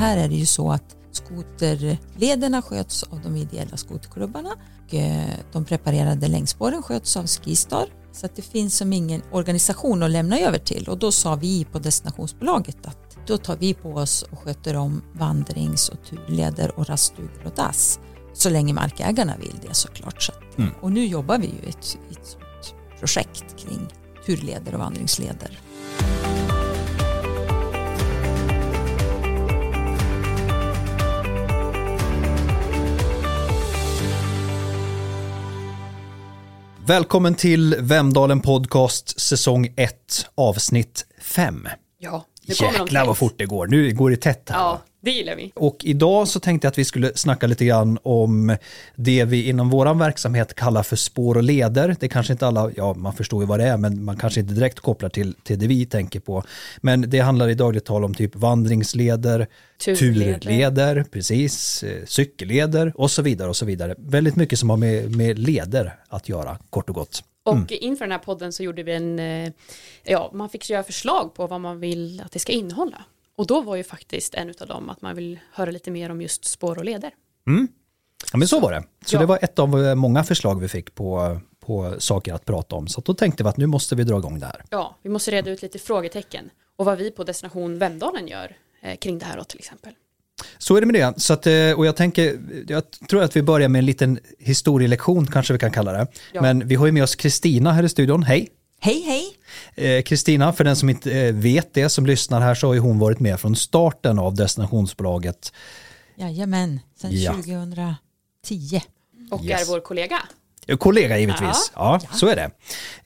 Här är det ju så att skoterlederna sköts av de ideella skoterklubbarna och eh, de preparerade längdspåren sköts av Skistar. Så att det finns som ingen organisation att lämna över till och då sa vi på destinationsbolaget att då tar vi på oss och sköter om vandrings och turleder och raststugor och dass. Så länge markägarna vill det såklart. Så att, Mm. Och nu jobbar vi ju i ett, ett sånt projekt kring turleder och vandringsleder. Välkommen till Vemdalen Podcast säsong 1 avsnitt 5. Ja, nu Jäklar vad fort det går. Nu går det tätt här. Ja, det gillar vi. Och idag så tänkte jag att vi skulle snacka lite grann om det vi inom våran verksamhet kallar för spår och leder. Det kanske inte alla, ja man förstår ju vad det är, men man kanske inte direkt kopplar till, till det vi tänker på. Men det handlar i dagligt tal om typ vandringsleder, Turleder. turleder, precis, eh, cykelleder och så vidare och så vidare. Väldigt mycket som har med, med leder att göra, kort och gott. Och inför den här podden så gjorde vi en, eh, ja, man fick göra förslag på vad man vill att det ska innehålla. Och då var ju faktiskt en av dem att man vill höra lite mer om just spår och leder. Ja, men så var det. Så Ja. det var ett av eh, många förslag vi fick på, på saker att prata om. Så då tänkte vi att nu måste vi dra igång det här. Ja, vi måste reda ut lite frågetecken och vad vi på Destination Vemdalen gör eh, kring det här då till exempel. Så är det med det. Så att, eh, och jag tänker, jag tror att vi börjar med en liten historielektion kanske vi kan kalla det. Ja. Men vi har ju med oss Kristina här i studion. Hej! Hej hej! Eh, Kristina, för den som inte eh, vet det, som lyssnar här, så har ju hon varit med från starten av destinationsbolaget. Jajamän, sedan Ja. 2010. Och Yes. är vår kollega. Eh, Kollega givetvis, ja, så är det.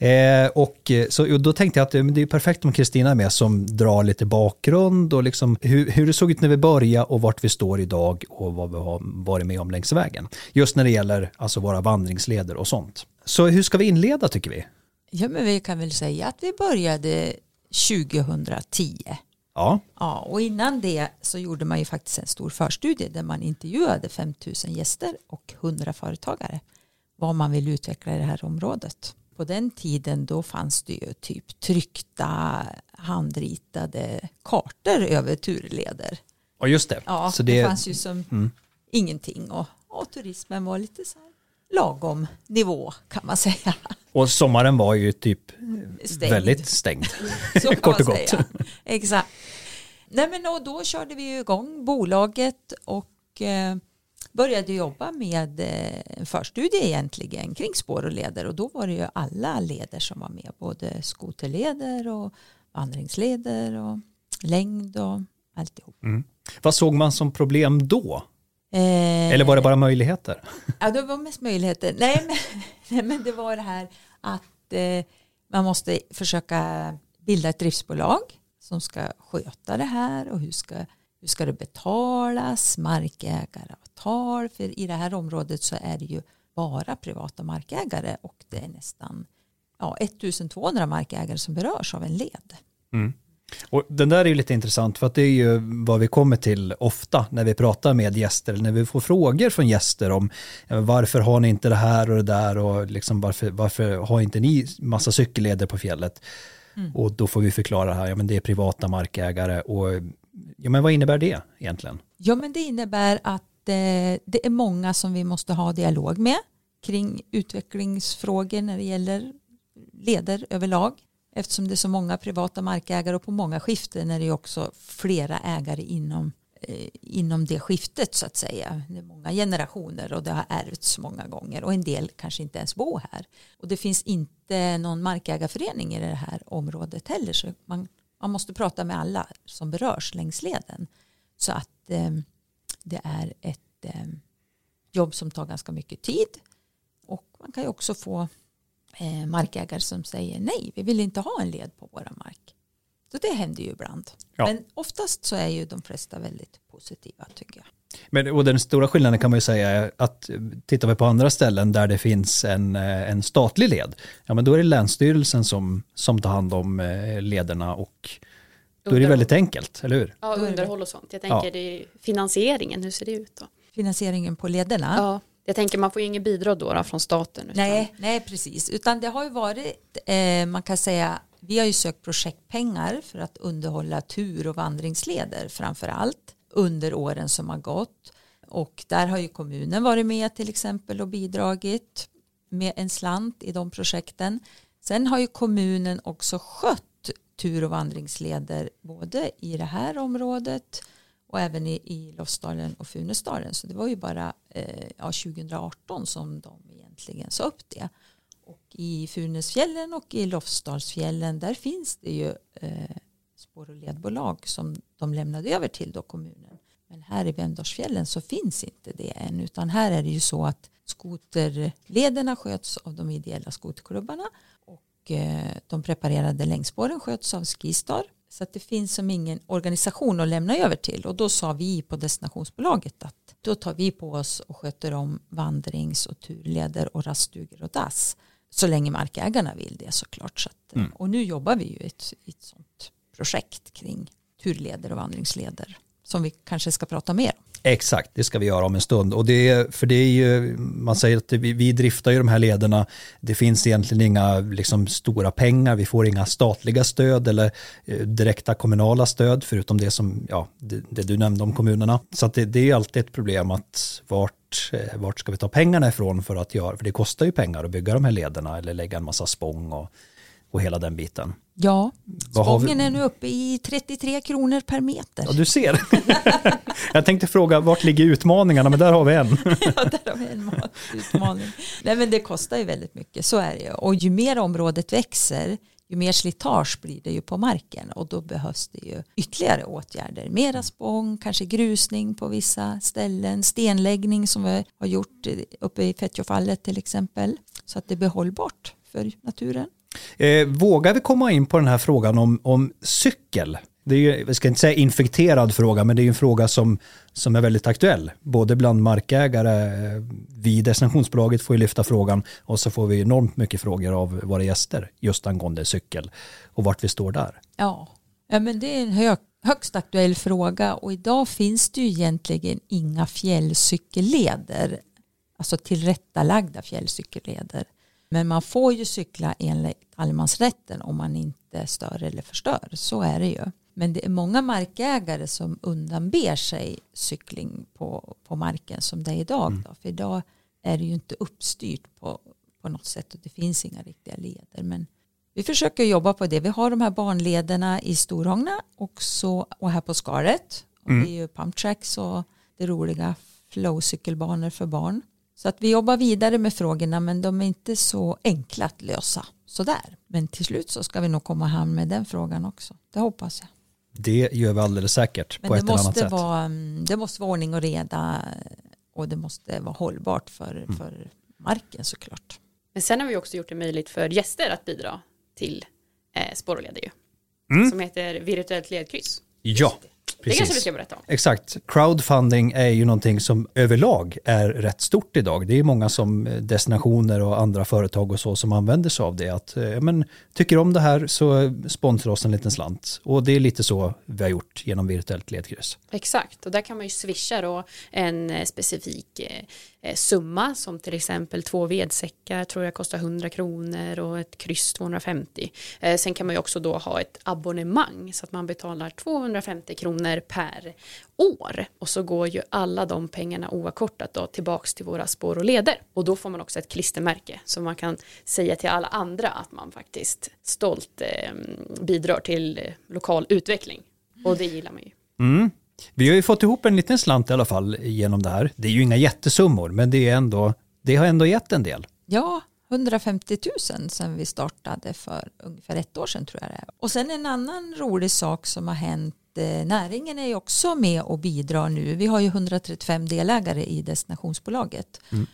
Eh, och eh, så, och då tänkte jag att eh, det är perfekt om Kristina är med som drar lite bakgrund och liksom hur, hur det såg ut när vi började och vart vi står idag och vad vi har varit med om längs vägen. Just när det gäller alltså våra vandringsleder och sånt. Så hur ska vi inleda tycker vi? Ja, men vi kan väl säga att vi började 2010. Ja, Ja, och innan det så gjorde man ju faktiskt en stor förstudie där man intervjuade 5000 gäster och 100 företagare vad man vill utveckla i det här området. På den tiden då fanns det ju typ tryckta handritade kartor över turleder. och just det. Ja, så det, det, fanns ju som ingenting och, och turismen var lite så här lagom nivå kan man säga. och sommaren var ju typ Stängd. väldigt stängd. Kort och gott. Exakt. Nej men och då körde vi ju igång bolaget och eh, började jobba med eh, en förstudie egentligen kring spår och leder och då var det ju alla leder som var med, både skoterleder och vandringsleder och längd och alltihop. Vad såg man som problem då? Eh, Eller var det bara möjligheter? Ja, det var mest möjligheter. Nej, men, nej, men det var det här att eh, man måste försöka bilda ett driftsbolag som ska sköta det här och hur ska, hur ska det betalas, markägaravtal, för i det här området så är det ju bara privata markägare och det är nästan ja, 1200 markägare som berörs av en led. Och den där är ju lite intressant för att det är ju vad vi kommer till ofta när vi pratar med gäster när vi får frågor från gäster om men varför har ni inte det här och det där och liksom varför, varför har inte ni massa cykelleder på fjället? Och då får vi förklara här, ja men det är privata markägare och ja men vad innebär det egentligen? Ja, men det innebär att eh, det är många som vi måste ha dialog med kring utvecklingsfrågor när det gäller leder överlag. Eftersom det är så många privata markägare och på många skiften är det ju också flera ägare inom, eh, inom det skiftet så att säga. Det är många generationer och det har ärvts många gånger och en del kanske inte ens bor här. Och det finns inte någon markägarförening i det här området heller så man, man måste prata med alla som berörs längs leden. Så att eh, det är ett eh, jobb som tar ganska mycket tid. Och man kan ju också få eh, markägare som säger nej, vi vill inte ha en led på våra mark. Så det händer ju ibland. Ja. Men oftast så är ju de flesta väldigt positiva tycker jag. Men, och den stora skillnaden kan man ju säga är att eh, tittar vi på andra ställen där det finns en, eh, en statlig led, ja men då är det Länsstyrelsen som, som tar hand om eh, lederna och då är det väldigt enkelt, eller hur? Ja, underhåll och sånt. Jag tänker Ja. det är finansieringen, hur ser det ut då? Finansieringen på lederna. Ja, jag tänker man får ju inget bidrag då, då från staten. Utan, Nej, nej, precis. Utan det har ju varit, eh, man kan säga, vi har ju sökt projektpengar för att underhålla tur och vandringsleder framför allt under åren som har gått. Och där har ju kommunen varit med till exempel och bidragit med en slant i de projekten. Sen har ju kommunen också skött tur och vandringsleder både i det här området och även i, i Lofsdalen och Funäsdalen. Så det var ju bara eh, ja, 2018 som de egentligen sa upp det. Och i Funäsfjällen och i Lofsdalsfjällen där finns det ju eh, spår och ledbolag som de lämnade över till då kommunen. Men här i Vemdalsfjällen så finns inte det än utan här är det ju så att skoterlederna sköts av de ideella skoterklubbarna och eh, de preparerade längdspåren sköts av Skistar. Så att det finns som ingen organisation att lämna över till och då sa vi på destinationsbolaget att då tar vi på oss och sköter om vandrings och turleder och raststugor och dass så länge markägarna vill det såklart. Så att, mm. Och nu jobbar vi ju i ett, ett sånt projekt kring turleder och vandringsleder som vi kanske ska prata mer om. Exakt, det ska vi göra om en stund. Och det för det är ju, man säger att vi, vi driftar ju de här lederna. Det finns egentligen inga liksom, stora pengar. Vi får inga statliga stöd eller eh, direkta kommunala stöd förutom det som, ja, det, det du nämnde om kommunerna. Så det, det, är alltid ett problem att vart, eh, vart ska vi ta pengarna ifrån för att göra, för det kostar ju pengar att bygga de här lederna eller lägga en massa spång och, och hela den biten. Ja, spången är nu uppe i 33 kronor per meter. Ja, du ser. Jag tänkte fråga, vart ligger utmaningarna? Men där har vi en. ja, där har vi en utmaning. Nej, men det kostar ju väldigt mycket, så är det ju. Och ju mer området växer, ju mer slitage blir det ju på marken och då behövs det ju ytterligare åtgärder. Mera spång, kanske grusning på vissa ställen, stenläggning som vi har gjort uppe i Fettjofallet till exempel så att det blir hållbart för naturen. Eh, vågar vi komma in på den här frågan om, om cykel? Det är ju, jag ska inte säga infekterad fråga, men det är ju en fråga som, som är väldigt aktuell. Både bland markägare, eh, vi i destinationsbolaget får ju lyfta frågan och så får vi enormt mycket frågor av våra gäster just angående cykel och vart vi står där. Ja, ja men det är en hög, högst aktuell fråga och idag finns det ju egentligen inga fjällcykelleder, alltså tillrättalagda fjällcykelleder. Men man får ju cykla enligt allemansrätten om man inte stör eller förstör. Så är det ju. Men det är många markägare som undanber sig cykling på, på marken som det är idag. Mm. Då. För idag är det ju inte uppstyrt på, på något sätt och det finns inga riktiga leder. Men vi försöker jobba på det. Vi har de här barnlederna i Storhångna också, och här på Skaret. Och mm. Det är ju pumptracks och det roliga flowcykelbanor för barn. Så att vi jobbar vidare med frågorna men de är inte så enkla att lösa sådär. Men till slut så ska vi nog komma hem med den frågan också. Det hoppas jag. Det gör vi alldeles säkert men på ett eller annat sätt. Vara, mm, det måste vara ordning och reda och det måste vara hållbart för, mm. för marken såklart. Men sen har vi också gjort det möjligt för gäster att bidra till eh, Spår och leder mm. som heter virtuellt ledkryss. Ja. Precis. Det kanske vi ska berätta om. Exakt. Crowdfunding är ju någonting som överlag är rätt stort idag. Det är många som eh, destinationer och andra företag och så som använder sig av det. Att, eh, men, tycker om det här så sponsra oss en liten slant. Och det är lite så vi har gjort genom virtuellt ledkryss. Exakt, och där kan man ju swisha då en eh, specifik Eh, summa som till exempel två vedsäckar tror jag kostar 100 kronor och ett kryss 250. Eh, sen kan man ju också då ha ett abonnemang så att man betalar 250 kronor per år och så går ju alla de pengarna oavkortat då tillbaks till våra spår och leder och då får man också ett klistermärke så man kan säga till alla andra att man faktiskt stolt eh, bidrar till lokal utveckling och det gillar man ju. Mm. Vi har ju fått ihop en liten slant i alla fall genom det här. Det är ju inga jättesummor men det, är ändå, det har ändå gett en del. Ja, 150 000 sen vi startade för ungefär ett år sedan tror jag det är. Och sen en annan rolig sak som har hänt Eh, näringen är ju också med och bidrar nu. Vi har ju 135 delägare i destinationsbolaget. Mm.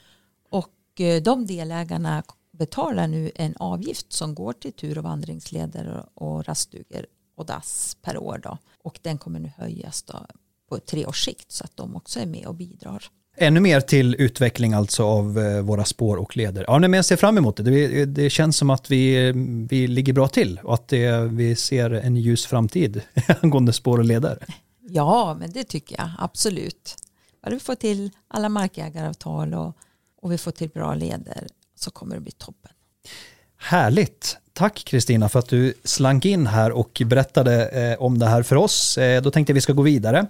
Och eh, de delägarna betalar nu en avgift som går till tur och vandringsleder och raststugor och dass per år. Då. Och den kommer nu höjas då på tre års sikt så att de också är med och bidrar. Ännu mer till utveckling alltså av eh, våra spår och leder. Ja, men jag ser fram emot det. det. Det känns som att vi, vi ligger bra till och att det, vi ser en ljus framtid angående spår och leder. Ja, men det tycker jag absolut. Bara vi får till alla markägaravtal och, och vi får till bra leder så kommer det bli toppen. Härligt. Tack Kristina för att du slank in här och berättade eh, om det här för oss. Eh, då tänkte jag vi ska gå vidare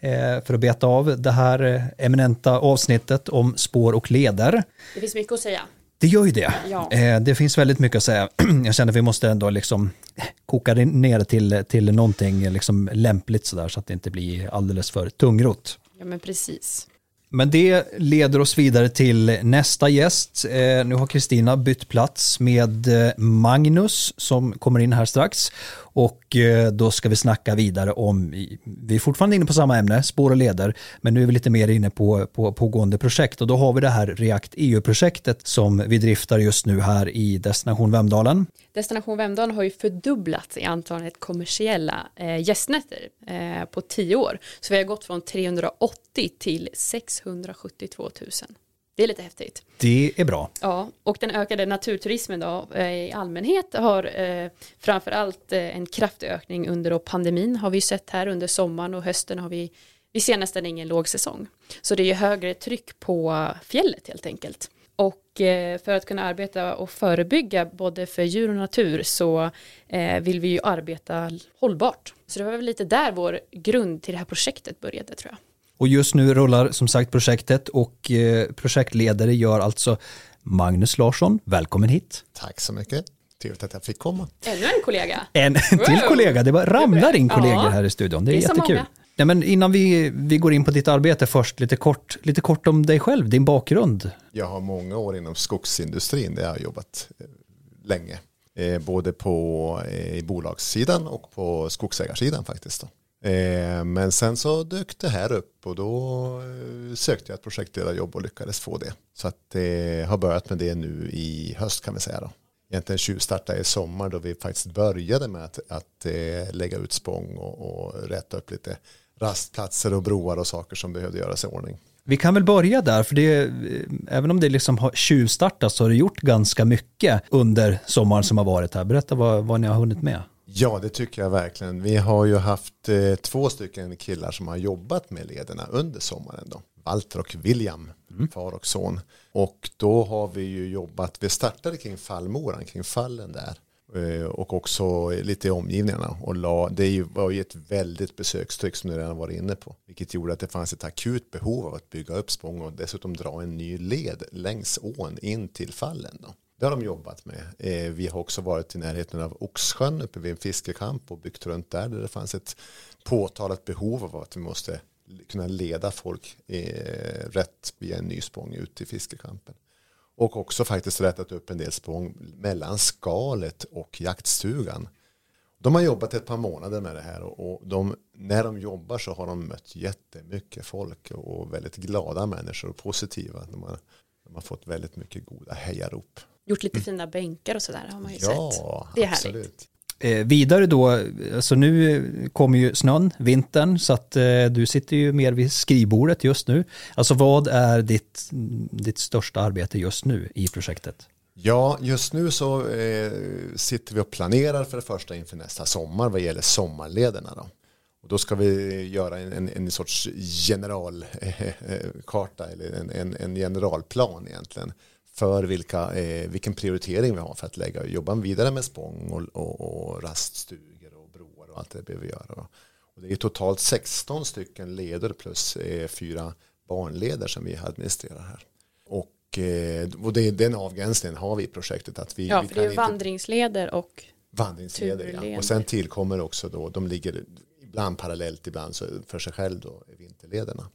eh, för att beta av det här eh, eminenta avsnittet om spår och leder. Det finns mycket att säga. Det gör ju det. Ja. Eh, det finns väldigt mycket att säga. Jag känner att vi måste ändå liksom koka det ner till, till någonting liksom lämpligt sådär så att det inte blir alldeles för tungrot. Ja, men precis. Men det leder oss vidare till nästa gäst. Eh, nu har Kristina bytt plats med eh, Magnus som kommer in här strax. Och eh, då ska vi snacka vidare om, vi är fortfarande inne på samma ämne, spår och leder, men nu är vi lite mer inne på, på pågående projekt och då har vi det här React EU-projektet som vi driftar just nu här i Destination Vemdalen. Destination Vemdalen har ju fördubblats i antalet kommersiella eh, gästnätter eh, på tio år. Så vi har gått från 380 till 672 000. Det är lite häftigt. Det är bra. Ja, och den ökade naturturismen då eh, i allmänhet har eh, framförallt eh, en kraftig ökning under pandemin har vi sett här under sommaren och hösten har vi vi ser nästan ingen lågsäsong. Så det är högre tryck på fjället helt enkelt. Och eh, för att kunna arbeta och förebygga både för djur och natur så eh, vill vi ju arbeta hållbart. Så det var väl lite där vår grund till det här projektet började tror jag. Och just nu rullar som sagt projektet och eh, projektledare gör alltså Magnus Larsson. Välkommen hit. Tack så mycket. Trevligt att jag fick komma. Ännu en kollega. En till Wow. kollega. Det bara ramlar in kollegor Ja. här i studion. Det är, Det är jättekul. Ja, men innan vi, vi går in på ditt arbete först, lite kort, lite kort om dig själv, din bakgrund. Jag har många år inom skogsindustrin där jag har jobbat eh, länge. Eh, både på eh, i bolagssidan och på skogsägarsidan faktiskt. Då. Eh, men sen så dök det här upp och då eh, sökte jag ett projektledarjobb och lyckades få det. Så att eh, har börjat med det nu i höst kan vi säga då. Egentligen tjuvstartade i sommar då vi faktiskt började med att, att eh, lägga ut spång och, och rätta upp lite rastplatser och broar och saker som behövde göras i ordning. Vi kan väl börja där, för det, även om det liksom har tjuvstartat så har det gjort ganska mycket under sommaren som har varit här. Berätta vad, vad ni har hunnit med. Ja, det tycker jag verkligen. Vi har ju haft eh, två stycken killar som har jobbat med lederna under sommaren. Då. Walter och William, far och son. Och då har vi ju jobbat, vi startade kring fallmoran, kring fallen där. Eh, och också lite i omgivningarna. Och la, det var ju ett väldigt besökstryck som ni redan varit inne på. Vilket gjorde att det fanns ett akut behov av att bygga upp Spång och dessutom dra en ny led längs ån in till fallen. Då. Det har de jobbat med. Eh, vi har också varit i närheten av Oxsjön uppe vid en fiskekamp och byggt runt där där det fanns ett påtalat behov av att vi måste kunna leda folk eh, rätt via en ny spång ut till fiskekampen. Och också faktiskt rättat upp en del språng mellan skalet och jaktstugan. De har jobbat ett par månader med det här och de, när de jobbar så har de mött jättemycket folk och väldigt glada människor och positiva. De har, de har fått väldigt mycket goda hejarop. Gjort lite fina bänkar och sådär har man ju sett. Ja, Det är härligt. Eh, vidare då, alltså nu kommer ju snön, vintern, så att eh, du sitter ju mer vid skrivbordet just nu. Alltså vad är ditt, ditt största arbete just nu i projektet? Ja, just nu så eh, sitter vi och planerar för det första inför nästa sommar vad gäller sommarlederna. Då. Och då ska vi göra en, en, en sorts generalkarta eh, eh, eh, eller en, en, en generalplan egentligen för vilka, eh, vilken prioritering vi har för att lägga, jobba vidare med spång och, och, och raststugor och broar och allt det behöver göra. Och det är totalt 16 stycken leder plus eh, fyra barnleder som vi administrerar här. Och, eh, och det, den avgränsningen har vi i projektet. Att vi, Ja, vi för det är vandringsleder och vandringsleder. Ja. turleder. Och sen tillkommer också då, de ligger ibland parallellt, ibland för sig själv då, vinterlederna.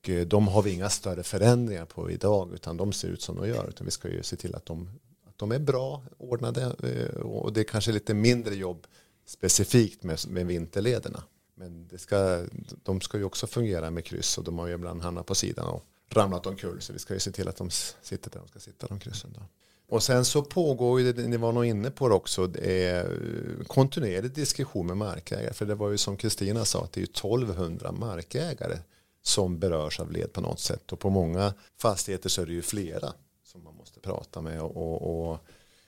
Och eh, de har vi inga större förändringar på idag, utan de ser ut som de gör. Utan vi ska ju se till att de, att de är bra ordnade eh, och det är kanske lite mindre jobb specifikt med, med vinterlederna. Men det ska, de ska ju också fungera med kryss och de har ju ibland hamnat på sidan och ramlat omkull. Så vi ska ju se till att de sitter där de ska sitta, de kryssen. Då. Och sen så pågår ju, det, ni var nog inne på det också, det är eh, kontinuerlig diskussion med markägare. För det var ju som Kristina sa, att det är ju 1200 markägare som berörs av led på något sätt. Och på många fastigheter så är det ju flera som man måste prata med. Och, och, och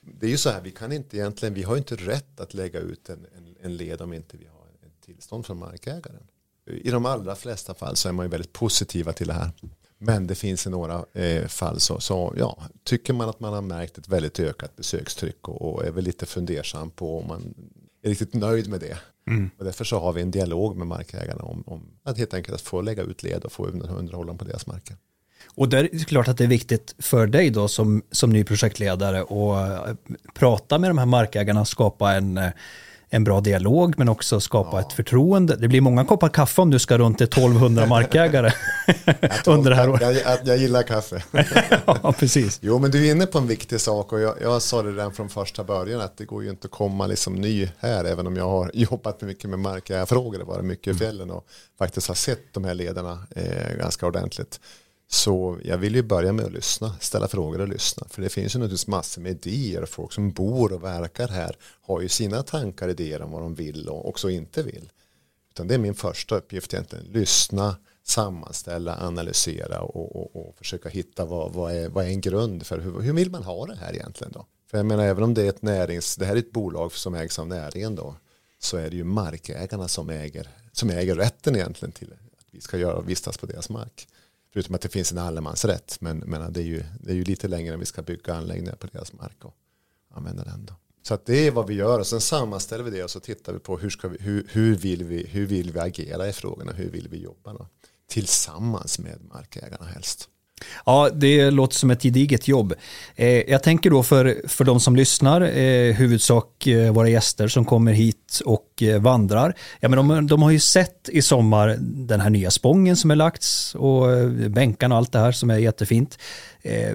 det är ju så här, vi kan inte egentligen, vi har ju inte rätt att lägga ut en, en, en led om inte vi har ett tillstånd från markägaren. I de allra flesta fall så är man ju väldigt positiva till det här. Men det finns i några eh, fall så, så ja, tycker man att man har märkt ett väldigt ökat besökstryck och, och är väl lite fundersam på om man är riktigt nöjd med det. Mm. Och därför så har vi en dialog med markägarna om, om att helt enkelt få lägga ut led och få underhålla på deras marker. Och det är klart att det är viktigt för dig då som, som ny projektledare att prata med de här markägarna, skapa en en bra dialog men också skapa ja. ett förtroende. Det blir många koppar kaffe om du ska runt till 1200 markägare under det här året. Jag, jag, gillar kaffe. ja, precis. Jo, men du är inne på en viktig sak och jag, jag sa det redan från första början att det går ju inte att komma liksom ny här även om jag har jobbat mycket med markägarfrågor, det var mycket i fjällen och faktiskt har sett de här ledarna eh, ganska ordentligt. Så jag vill ju börja med att lyssna, ställa frågor och lyssna. För det finns ju naturligtvis massor med idéer. Folk som bor och verkar här har ju sina tankar och idéer om vad de vill och också inte vill. Utan det är min första uppgift egentligen. Lyssna, sammanställa, analysera och, och, och försöka hitta vad, vad, är, vad är en grund för hur, hur vill man ha det här egentligen då? För jag menar även om det är ett närings, det här är ett bolag som ägs av näringen då så är det ju markägarna som äger, som äger rätten egentligen till att vi ska göra, vistas på deras mark. Förutom att det finns en allemansrätt. Men, men det, är ju, det är ju lite längre än vi ska bygga anläggningar på deras mark och använda den då. Så att det är vad vi gör och sen sammanställer vi det och så tittar vi på hur, ska vi, hur, hur, vill, vi, hur vill vi agera i frågorna, hur vill vi jobba då? Tillsammans med markägarna helst. Ja, det låter som ett gediget jobb. Eh, jag tänker då för, för de som lyssnar, eh, huvudsak eh, våra gäster som kommer hit och vandrar. Ja, men de, de har ju sett i sommar den här nya spången som är lagts och bänkarna och allt det här som är jättefint.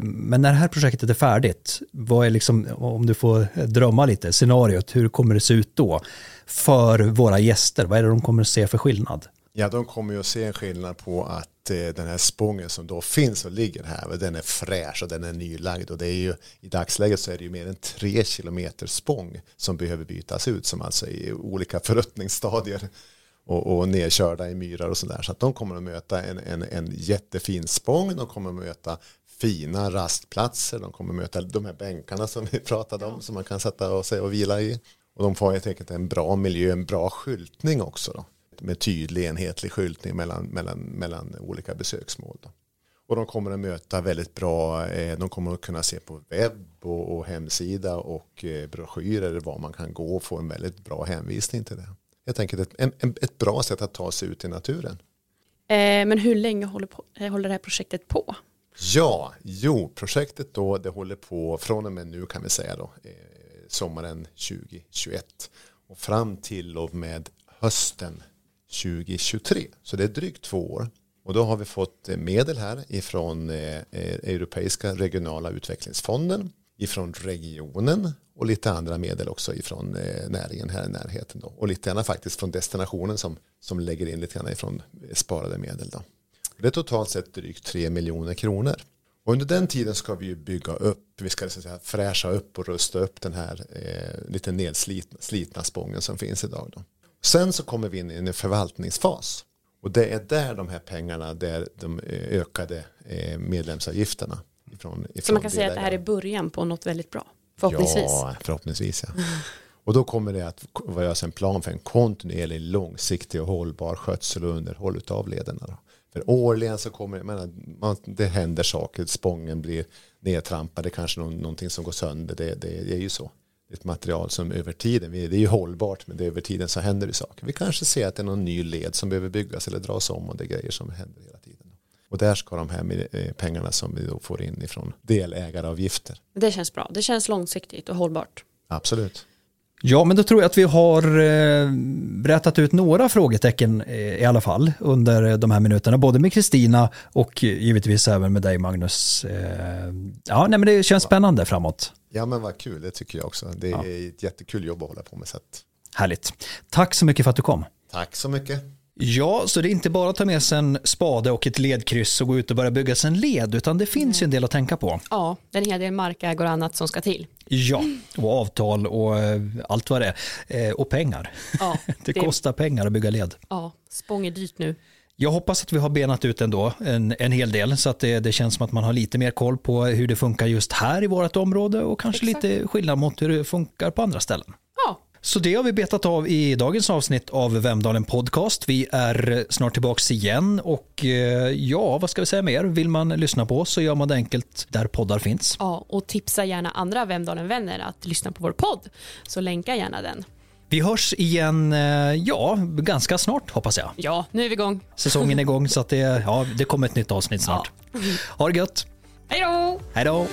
Men när det här projektet är färdigt, vad är liksom, om du får drömma lite, scenariot, hur kommer det se ut då för våra gäster? Vad är det de kommer att se för skillnad? Ja, de kommer ju att se en skillnad på att den här spången som då finns och ligger här, den är fräsch och den är nylagd. Och det är ju i dagsläget så är det ju mer än tre kilometer spång som behöver bytas ut som alltså i olika förruttningsstadier och, och nedkörda i myrar och sådär. Så att de kommer att möta en, en, en jättefin spång, de kommer att möta fina rastplatser, de kommer att möta de här bänkarna som vi pratade om som man kan sätta sig och vila i. Och de får helt enkelt en bra miljö, en bra skyltning också då med tydlig enhetlig skyltning mellan, mellan, mellan olika besöksmål. Då. Och de kommer att möta väldigt bra, eh, de kommer att kunna se på webb och, och hemsida och eh, broschyrer var man kan gå och få en väldigt bra hänvisning till det. Jag tänker ett, en, ett bra sätt att ta sig ut i naturen. Eh, men hur länge håller, på, håller det här projektet på? Ja, jo, projektet då det håller på från och med nu kan vi säga då, sommaren 2021 och fram till och med hösten 2023. Så det är drygt två år. Och då har vi fått eh, medel här ifrån eh, eh, Europeiska regionala utvecklingsfonden, ifrån regionen och lite andra medel också ifrån näringen här i närheten. Då. Och lite grann faktiskt från destinationen som, som lägger in lite grann ifrån sparade medel. Då. Det är totalt sett drygt 3 miljoner kronor. Och under den tiden ska vi ju bygga upp, vi ska så säga, fräscha upp och rusta upp den här eh, lite nedslitna spången som finns idag. Då. Sen så kommer vi in i en förvaltningsfas. Och det är där de här pengarna, där de eh, ökade eh, medlemsavgifterna. Ifrån, ifrån så man kan säga att det här är början på något väldigt bra, förhoppningsvis. Ja, förhoppningsvis. Ja. Och då kommer det att vara en plan för en kontinuerlig, långsiktig och hållbar skötsel och underhåll av lederna. Då. För årligen så kommer menar, det händer saker, spången blir nedtrampad, det är kanske någon, någonting som går sönder, det, det, det är ju så ett material som över tiden, det är ju hållbart men det över tiden så händer det saker. Vi kanske ser att det är någon ny led som behöver byggas eller dras om och det är grejer som händer hela tiden. Och där ska de här eh, pengarna som vi då får in ifrån delägaravgifter. Det känns bra, det känns långsiktigt och hållbart. Absolut. Ja, men då tror jag att vi har eh, berättat ut några frågetecken eh, i alla fall under de här minuterna, både med Kristina och givetvis även med dig Magnus. Ja, nej, men det känns spännande framåt. Ja men vad kul, det tycker jag också. Det är ja. ett jättekul jobb att hålla på med. Så att... Härligt. Tack så mycket för att du kom. Tack så mycket. Ja, så det är inte bara att ta med sig en spade och ett ledkryss och gå ut och börja bygga sig en led, utan det finns ju en del att tänka på. Ja, det är en hel del markägare och annat som ska till. Ja, och avtal och eh, allt vad det är. Eh, och pengar. Ja, det, det kostar pengar att bygga led. Ja, spång är dyrt nu. Jag hoppas att vi har benat ut ändå en, en hel del så att det, det, känns som att man har lite mer koll på hur det funkar just här i vårt område och kanske Exakt. lite skillnad mot hur det funkar på andra ställen. Ja, Så det har vi betat av i dagens avsnitt av Vemdalen Podcast. Vi är snart tillbaks igen och eh, ja, vad ska vi säga mer? Vill man lyssna på oss så gör man det enkelt där poddar finns. Ja, och tipsa gärna andra Vemdalen-vänner att lyssna på vår podd. Så länka gärna den. Vi hörs igen, eh, ja, ganska snart hoppas jag. Ja, nu är vi igång. Säsongen är igång så att det, ja, det kommer ett nytt avsnitt snart. Ha det gött! Hej då! Hej då!